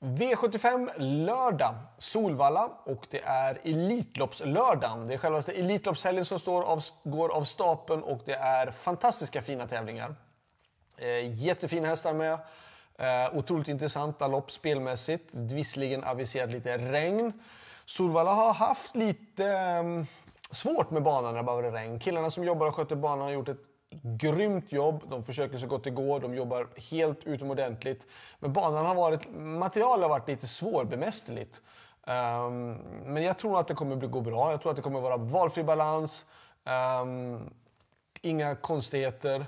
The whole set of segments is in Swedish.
V75 lördag, Solvalla och det är Elitloppslördagen. Det är självaste Elitloppshelgen som står av, går av stapeln och det är fantastiska fina tävlingar. Eh, jättefina hästar med. Eh, otroligt intressanta lopp spelmässigt. Visserligen aviserat lite regn. Solvalla har haft lite eh, svårt med banan när det bara var regn. Killarna som jobbar och sköter banan har gjort ett grymt jobb. De försöker så gott det går. De jobbar helt utomordentligt. Men banan har varit, materialet har varit lite svårbemästerligt. Um, men jag tror att det kommer gå bra. Jag tror att det kommer vara valfri balans. Um, inga konstigheter.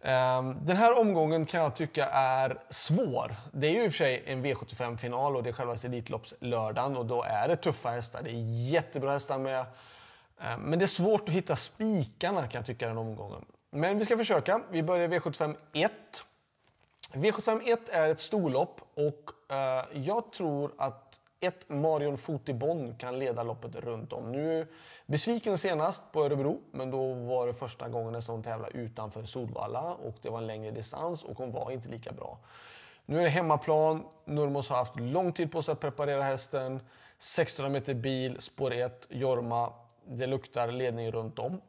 Um, den här omgången kan jag tycka är svår. Det är ju i och för sig en V75-final och det är själva Elitloppslördagen och då är det tuffa hästar. Det är jättebra hästar med. Men det är svårt att hitta spikarna kan jag tycka den omgången. Men vi ska försöka. Vi börjar V75 1. V75 1 är ett storlopp och eh, jag tror att ett Marion Fotibon kan leda loppet runt om. Nu besviken senast på Örebro, men då var det första gången som hon tävlade utanför Solvalla och det var en längre distans och hon var inte lika bra. Nu är det hemmaplan. Nurmos har haft lång tid på sig att preparera hästen. 1600 meter bil, spår 1, Jorma. Det luktar ledning runt om.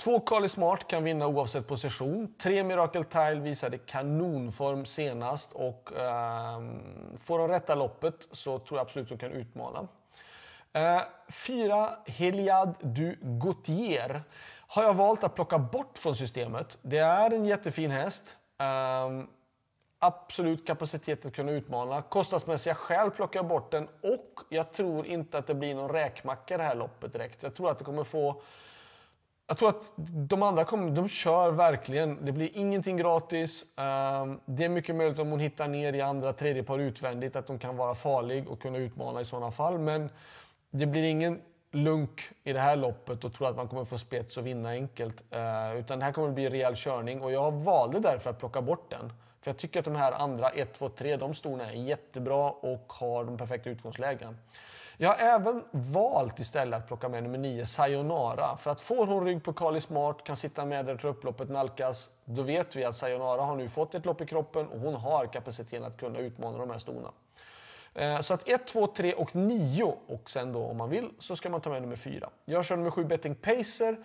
Två Kali Smart kan vinna oavsett position. Tre Miracle Tile visade kanonform senast och eh, får de rätta loppet så tror jag absolut att de kan utmana. Eh, fyra Heliad du Gautier har jag valt att plocka bort från systemet. Det är en jättefin häst. Eh, absolut kapacitet att kunna utmana. Kostnadsmässiga skäl plockar jag bort den och jag tror inte att det blir någon räkmacka det här loppet direkt. Jag tror att det kommer få jag tror att de andra kommer, de kör verkligen. Det blir ingenting gratis. Ehm, det är mycket möjligt om hon hittar ner i andra, tredje par utvändigt att de kan vara farlig och kunna utmana i sådana fall. Men det blir ingen lunk i det här loppet och tro att man kommer få spets och vinna enkelt. Ehm, utan det här kommer bli rejäl körning och jag valde därför att plocka bort den. För jag tycker att de här andra 1, 2, 3, de storna är jättebra och har de perfekta utgångslägena. Jag har även valt istället att plocka med nummer 9, Sayonara. För att får hon rygg på Kali Smart, kan sitta med där upploppet nalkas, då vet vi att Sayonara har nu fått ett lopp i kroppen och hon har kapaciteten att kunna utmana de här stona. Eh, så att 1, 2, 3 och 9 och sen då om man vill så ska man ta med nummer 4. Jag kör nummer 7 Betting Pacer.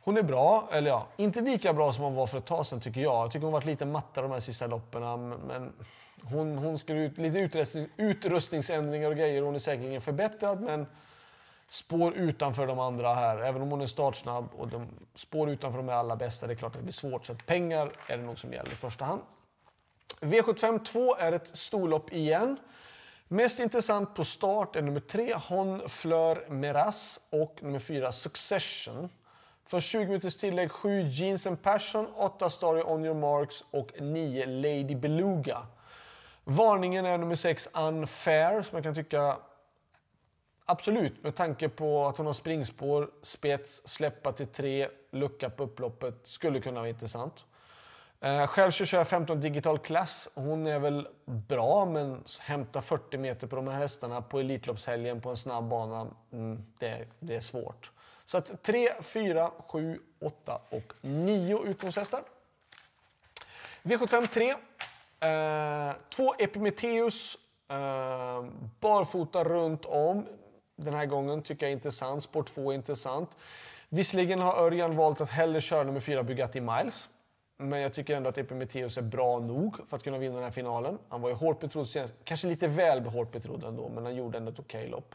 Hon är bra, eller ja, inte lika bra som hon var för ett tag sedan tycker jag. Jag tycker hon varit lite mattare de här sista loppen. Men hon, hon skulle ut lite utrustning, utrustningsändringar och grejer. Hon är säkerligen förbättrad, men spår utanför de andra här. Även om hon är startsnabb och de spår utanför de allra bästa, det är klart att det blir svårt. Så pengar är det nog som gäller i första hand. V75 2 är ett storlopp igen. Mest intressant på start är nummer 3, Hon Fleur Meras och nummer 4, Succession. För 20 minuters tillägg 7 Jeans and Passion, 8 Story On Your Marks och 9 Lady Beluga. Varningen är nummer 6 Unfair som jag kan tycka absolut med tanke på att hon har springspår, spets, släppa till tre, lucka på upploppet skulle kunna vara intressant. Eh, själv kör jag 15 digital class. Hon är väl bra men hämta 40 meter på de här hästarna på Elitloppshelgen på en snabb bana, mm, det, det är svårt. Så att 3, 4, 7, 8 och 9 utgångshästar. V75 3. Eh, två Epimetheus. Eh, barfota runt om. Den här gången tycker jag är intressant. Spår 2 är intressant. Visserligen har Örjan valt att hellre köra nummer 4 Bugatti Miles. Men jag tycker ändå att Epimetheus är bra nog för att kunna vinna den här finalen. Han var ju hårt betrodd senast. Kanske lite väl hårt betrodd ändå, men han gjorde ändå ett okej okay lopp.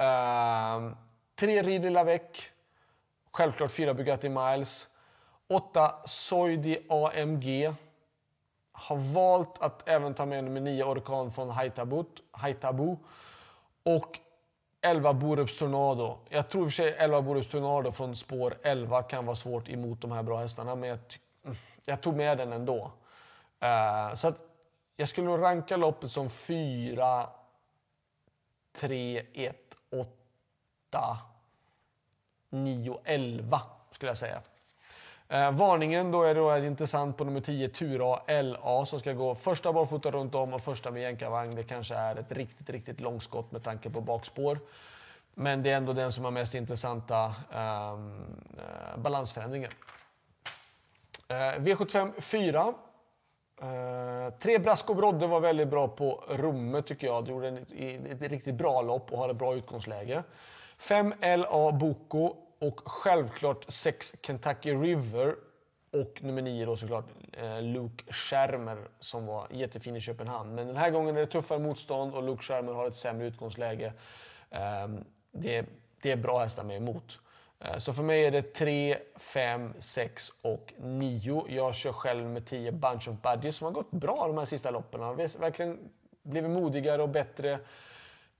Uh, Tre Ridley Lavec. Självklart fyra Bugatti Miles. Åtta Soidi AMG. Har valt att även ta med nummer 9, Orkan från Haitabu. Och 11 Borups Tornado. Jag tror i och för sig 11 Borups Tornado från spår 11 kan vara svårt emot de här bra hästarna, men jag, jag tog med den ändå. Uh, så att jag skulle nog ranka loppet som 4, 3, 1, 8, 9, 11 skulle jag säga. Eh, varningen då är då intressant på nummer 10, Tura LA som ska gå första barfota runt om och första med jänkarvagn. Det kanske är ett riktigt, riktigt långskott med tanke på bakspår. Men det är ändå den som har mest intressanta ehm, eh, balansförändringar. Eh, V75 4. Eh, tre Brasco Brodde var väldigt bra på Romme, tycker jag. De gjorde ett, ett riktigt bra lopp och har ett bra utgångsläge. 5 LA Boko och självklart 6 Kentucky River. Och nummer 9 då såklart eh, Luke Schermer som var jättefin i Köpenhamn. Men den här gången är det tuffare motstånd och Luke Schermer har ett sämre utgångsläge. Uh, det, det är bra hästar med emot. Eh, så för mig är det 3, 5, 6 och 9. Jag kör själv med 10 Bunch of Budgies som har gått bra de här sista loppen. Har verkligen blivit modigare och bättre.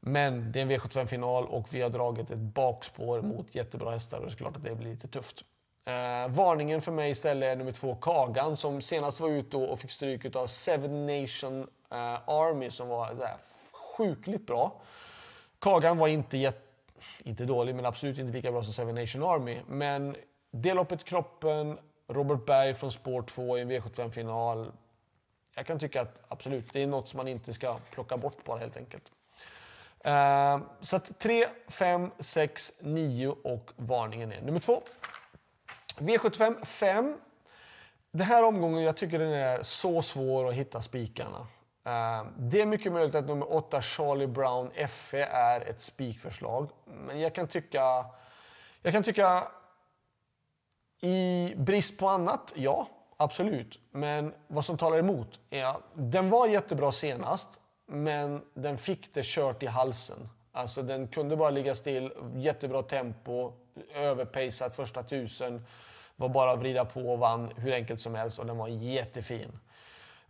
Men det är en V75-final och vi har dragit ett bakspår mot jättebra hästar och det är klart att det blir lite tufft. Eh, varningen för mig istället är nummer två Kagan som senast var ute och fick stryk av Seven Nation eh, Army som var där, sjukligt bra. Kagan var inte jätt, inte dålig, men absolut inte lika bra som Seven Nation Army. Men det loppet kroppen, Robert Berg från spår 2 i en V75-final. Jag kan tycka att absolut, det är något som man inte ska plocka bort bara helt enkelt. Uh, så att 3, 5, 6, 9 och varningen är nummer 2. V75 5. Den här omgången, jag tycker den är så svår att hitta spikarna. Eh, det är mycket möjligt att nummer 8 Charlie Brown FE är ett spikförslag. Men jag kan tycka... Jag kan tycka i brist på annat, ja, absolut. Men vad som talar emot är att den var jättebra senast, men den fick det kört i halsen. Alltså den kunde bara ligga still, jättebra tempo, överpejsat första tusen. Var bara att vrida på och vann hur enkelt som helst och den var jättefin.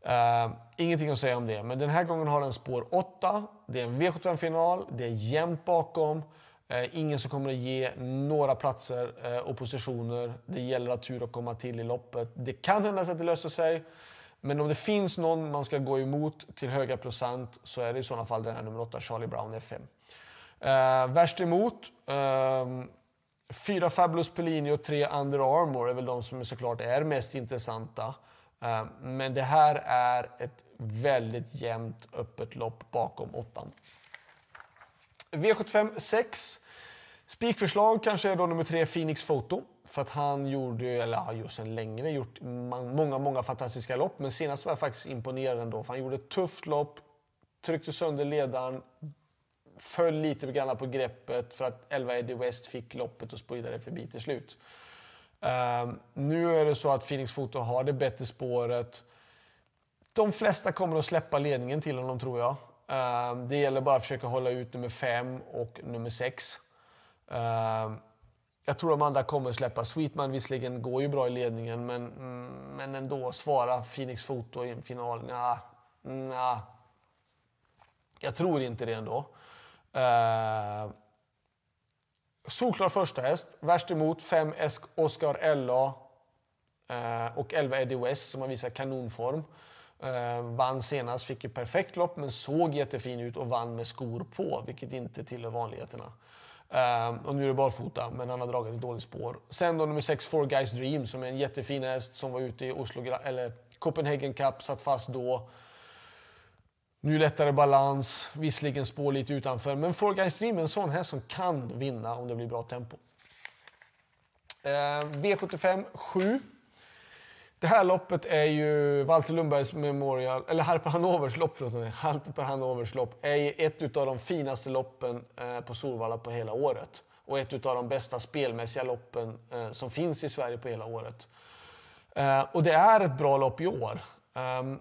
Uh, ingenting att säga om det, men den här gången har den spår 8. Det är en V75-final, det är jämnt bakom. Uh, ingen som kommer att ge några platser uh, och positioner. Det gäller att tur att komma till i loppet. Det kan hända att det löser sig. Men om det finns någon man ska gå emot till höga procent så är det i sådana fall den här nummer 8, Charlie Brown FM. Uh, eh, värst emot, uh, fyra Fabulous Pellini och tre Under Armour är väl de som såklart är mest intressanta. Uh, men det här är ett väldigt jämnt öppet lopp bakom åttan. V75 6. Spikförslag kanske är då nummer 3 Phoenix Photo. För att han gjorde, eller har ju sedan länge gjort många, många fantastiska lopp. Men senast var jag faktiskt imponerad ändå. För han gjorde ett tufft lopp, tryckte sönder ledaren, föll lite grann på greppet för att 11 Eddie West fick loppet och spridade förbi till slut. Uh, nu är det så att Phoenix Foto har det bättre spåret. De flesta kommer att släppa ledningen till honom tror jag. Uh, det gäller bara att försöka hålla ut nummer 5 och nummer 6. Uh, ehm, jag tror de andra kommer att släppa. Sweetman visserligen går ju bra i ledningen men, mm, men ändå svara Phoenix Foto i en final. Nja, nja. Jag tror inte det ändå. Uh, Solklar första häst. Värst emot 5 Oscar LA eh, och 11 Eddie West som har visat kanonform. Eh, vann senast, fick ett perfekt lopp men såg jättefin ut och vann med skor på, vilket inte tillhör vanligheterna. Uh, och nu är det barfota, men han har dragit ett dåligt spår. Sen då nummer 6, Four Guys Dream, som är en jättefin häst som var ute i Oslo, eller Copenhagen Cup, satt fast då. Nu lättare balans, visserligen spår lite utanför. Men Four Guys Dream är en sån häst som kan vinna om det blir bra tempo. Uh, V75 7. Det här loppet är ju Walter Lundbergs Memorial, eller Harper Hanovers lopp, förlåt Harper Hanovers lopp, är ju ett av de finaste loppen eh, på Solvalla på hela året. Och ett av de bästa spelmässiga loppen eh, som finns i Sverige på hela året. Eh, och det är ett bra lopp i år. Ehm,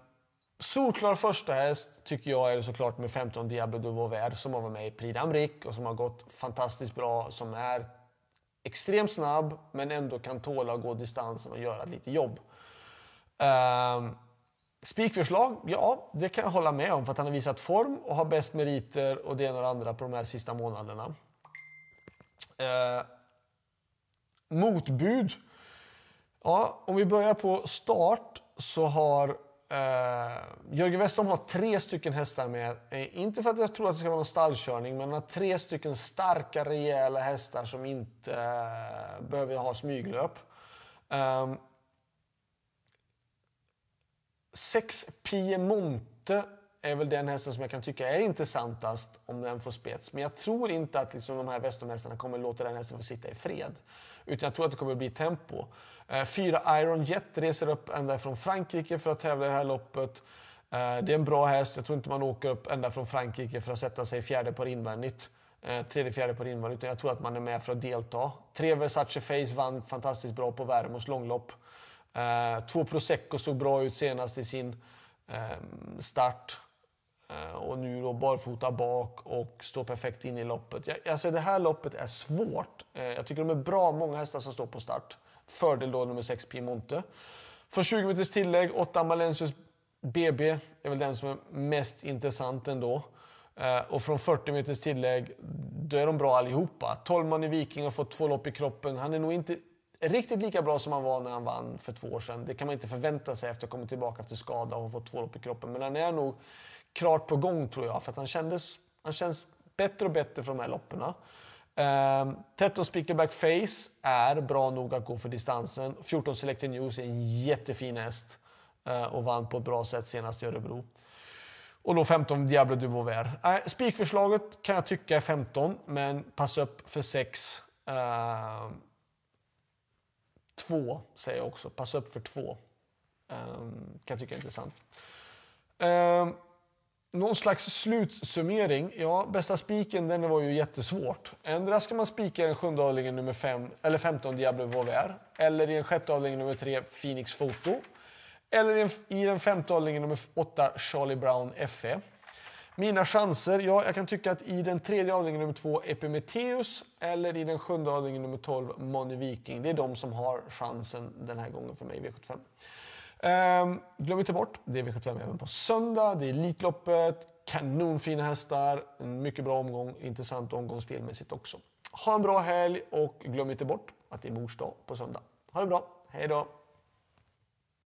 solklar första häst tycker jag är såklart med 15 Diablo de Vauvert som har varit med i Prix d'Amérique och som har gått fantastiskt bra. Som är extremt snabb men ändå kan tåla att gå distansen och göra lite jobb. Ehm, spikförslag? Ja, det kan jag hålla med om för att han har visat form och har bäst meriter och det ena och det andra på de här sista månaderna. Uh, motbud? Ja, om vi börjar på start så har Uh, Jörgen Westholm har tre stycken hästar med. Eh, inte för att jag tror att det ska vara någon stallkörning, men han har tre stycken starka, rejäla hästar som inte uh, behöver ha smyglöp. Um, sex Piemonte är väl den hästen som jag kan tycka är intressantast om den får spets. Men jag tror inte att liksom de här Westernhästarna kommer låta den hästen få sitta i fred. Utan jag tror att det kommer bli tempo. Eh, fyra Iron Jet reser upp ända från Frankrike för att tävla i det här loppet. Eh, det är en bra häst. Jag tror inte man åker upp ända från Frankrike för att sätta sig fjärde par invändigt. Eh, tredje, fjärde par invändigt. Utan jag tror att man är med för att delta. Tre Versace Face vann fantastiskt bra på Värmos långlopp. Eh, två Prosecco såg bra ut senast i sin ehm, start. Eh, och nu då barfota bak och står perfekt in i loppet. Alltså det här loppet är svårt. Eh, jag tycker de är bra, många hästar som står på start. Fördel då nummer 6 Piemonte. Från 20 meters tillägg, 8 Amalensius BB är väl den som är mest intressant ändå. Och från 40 meters tillägg, då är de bra allihopa. 12 man i Viking har fått två lopp i kroppen. Han är nog inte riktigt lika bra som han var när han vann för två år sedan. Det kan man inte förvänta sig efter att ha kommit tillbaka efter skada och fått två lopp i kroppen. Men han är nog klart på gång tror jag, för att han, kändes, han känns bättre och bättre för de här loppen. Um, 13 Speakerback Face är bra nog att gå för distansen. 14 Selected News är en jättefin häst uh, och vann på ett bra sätt senast i Örebro. Och då 15 Diablo du Vauvert. Uh, Spikförslaget kan jag tycka är 15, men pass upp för 6. Uh, ehm, Två säger jag också. Passa upp för två. Um, kan jag tycka är intressant. Um, någon slags slutsummering. Ja, bästa spiken den var ju jättesvårt. Ändra ska man spika i den sjunde avdelningen nummer fem, eller 15 Diablo Volver. Eller i den sjätte avdelningen nummer tre Phoenix Foto. Eller i den femte avdelningen nummer åtta Charlie Brown FE. Mina chanser? Ja, jag kan tycka att i den tredje avdelningen nummer två Epimetheus eller i den sjunde avdelningen nummer 12 Money Viking. Det är de som har chansen den här gången för mig i V75. Ehm, glöm inte bort, det är V75 även på söndag. Det är Elitloppet, kanonfina hästar, en mycket bra omgång, intressant omgång spelmässigt också. Ha en bra helg och glöm inte bort att det är mors dag på söndag. Ha det bra, hej då!